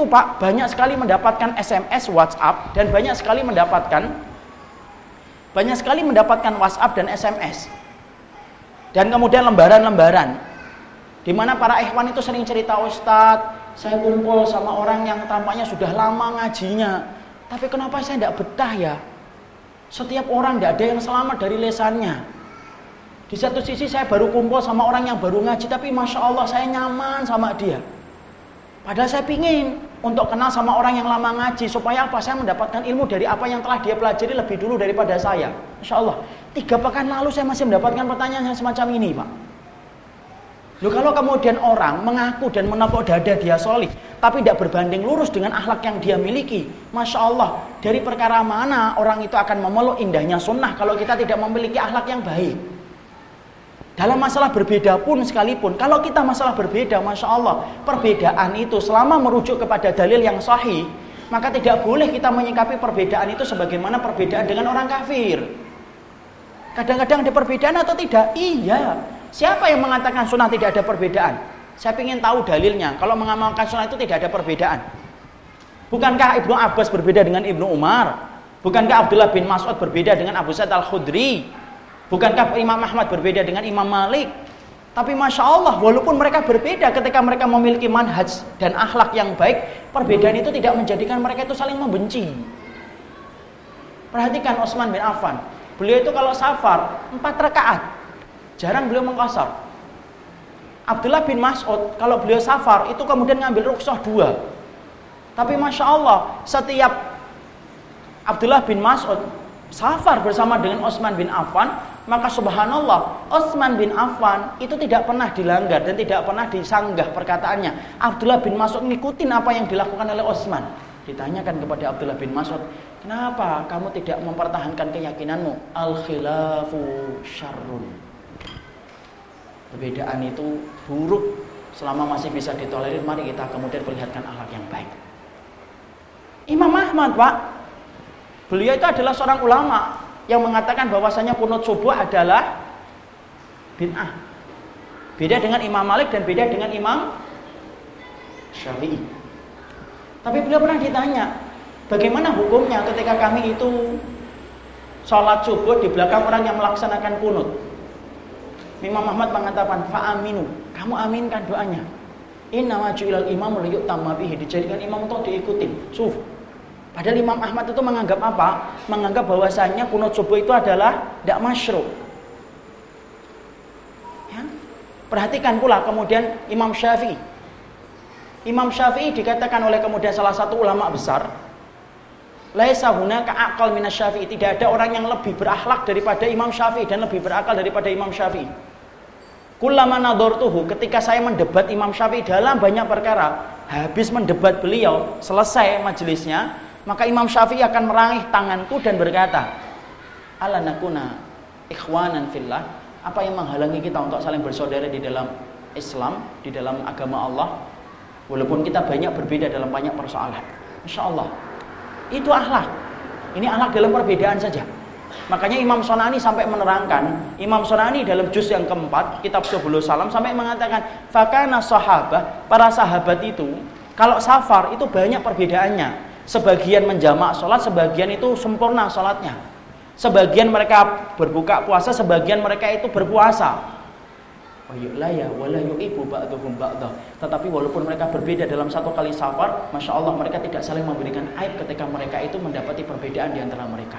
itu Pak banyak sekali mendapatkan SMS, WhatsApp dan banyak sekali mendapatkan banyak sekali mendapatkan WhatsApp dan SMS. Dan kemudian lembaran-lembaran di mana para ikhwan itu sering cerita Ustadz, saya kumpul sama orang yang tampaknya sudah lama ngajinya. Tapi kenapa saya tidak betah ya? Setiap orang tidak ada yang selamat dari lesannya. Di satu sisi saya baru kumpul sama orang yang baru ngaji, tapi Masya Allah saya nyaman sama dia. Padahal saya pingin untuk kenal sama orang yang lama ngaji supaya apa? Saya mendapatkan ilmu dari apa yang telah dia pelajari lebih dulu daripada saya. Insya Allah. Tiga pekan lalu saya masih mendapatkan pertanyaan yang semacam ini, Pak. Loh kalau kemudian orang mengaku dan menepuk dada dia solih, tapi tidak berbanding lurus dengan akhlak yang dia miliki, masya Allah, dari perkara mana orang itu akan memeluk indahnya sunnah kalau kita tidak memiliki akhlak yang baik? Dalam masalah berbeda pun sekalipun, kalau kita masalah berbeda, masya Allah, perbedaan itu selama merujuk kepada dalil yang sahih, maka tidak boleh kita menyikapi perbedaan itu sebagaimana perbedaan dengan orang kafir. Kadang-kadang ada perbedaan atau tidak? Iya. Siapa yang mengatakan sunnah tidak ada perbedaan? Saya ingin tahu dalilnya. Kalau mengamalkan sunnah itu tidak ada perbedaan. Bukankah Ibnu Abbas berbeda dengan Ibnu Umar? Bukankah Abdullah bin Mas'ud berbeda dengan Abu Sa'id al-Khudri? Bukankah Imam Ahmad berbeda dengan Imam Malik? Tapi Masya Allah, walaupun mereka berbeda ketika mereka memiliki manhaj dan akhlak yang baik, perbedaan itu tidak menjadikan mereka itu saling membenci. Perhatikan Osman bin Affan. Beliau itu kalau safar, empat rakaat. Jarang beliau mengkosor. Abdullah bin Mas'ud, kalau beliau safar, itu kemudian ngambil rukshoh dua. Tapi Masya Allah, setiap Abdullah bin Mas'ud safar bersama dengan Osman bin Affan, maka subhanallah Osman bin Affan itu tidak pernah dilanggar dan tidak pernah disanggah perkataannya. Abdullah bin Mas'ud ngikutin apa yang dilakukan oleh Osman. Ditanyakan kepada Abdullah bin Mas'ud, "Kenapa kamu tidak mempertahankan keyakinanmu? Al khilafu syarrun." Perbedaan itu buruk. Selama masih bisa ditolerir, mari kita kemudian perlihatkan akhlak yang baik. Imam Ahmad, Pak, Beliau itu adalah seorang ulama yang mengatakan bahwasanya kunut subuh adalah bid'ah. Beda dengan Imam Malik dan beda dengan Imam Syafi'i. Tapi beliau pernah ditanya, bagaimana hukumnya ketika kami itu sholat subuh di belakang orang yang melaksanakan kunut. Imam Ahmad mengatakan, fa'aminu, kamu aminkan doanya. Inna maju'ilal imam liyuk bihi, dijadikan imam untuk diikutin. Subuh Padahal Imam Ahmad itu menganggap apa? Menganggap bahwasanya kunut subuh itu adalah tidak masyru. Ya? Perhatikan pula kemudian Imam Syafi'i. Imam Syafi'i dikatakan oleh kemudian salah satu ulama besar, Laisa hunaka aqal minas Syafi'i. Tidak ada orang yang lebih berakhlak daripada Imam Syafi'i dan lebih berakal daripada Imam Syafi'i. Kullama nadortuhu ketika saya mendebat Imam Syafi'i dalam banyak perkara, habis mendebat beliau, selesai majelisnya, maka Imam Syafi'i akan meraih tanganku dan berkata, "Ala nakuna ikhwanan fillah." Apa yang menghalangi kita untuk saling bersaudara di dalam Islam, di dalam agama Allah? Walaupun kita banyak berbeda dalam banyak persoalan. Insya Allah. Itu akhlak. Ini akhlak dalam perbedaan saja. Makanya Imam Sonani sampai menerangkan, Imam Sonani dalam juz yang keempat, kitab Subulus Salam sampai mengatakan, fakana sahabah, para sahabat itu, kalau safar itu banyak perbedaannya sebagian menjamak sholat, sebagian itu sempurna sholatnya. Sebagian mereka berbuka puasa, sebagian mereka itu berpuasa. Tetapi walaupun mereka berbeda dalam satu kali safar, masya Allah mereka tidak saling memberikan aib ketika mereka itu mendapati perbedaan di antara mereka.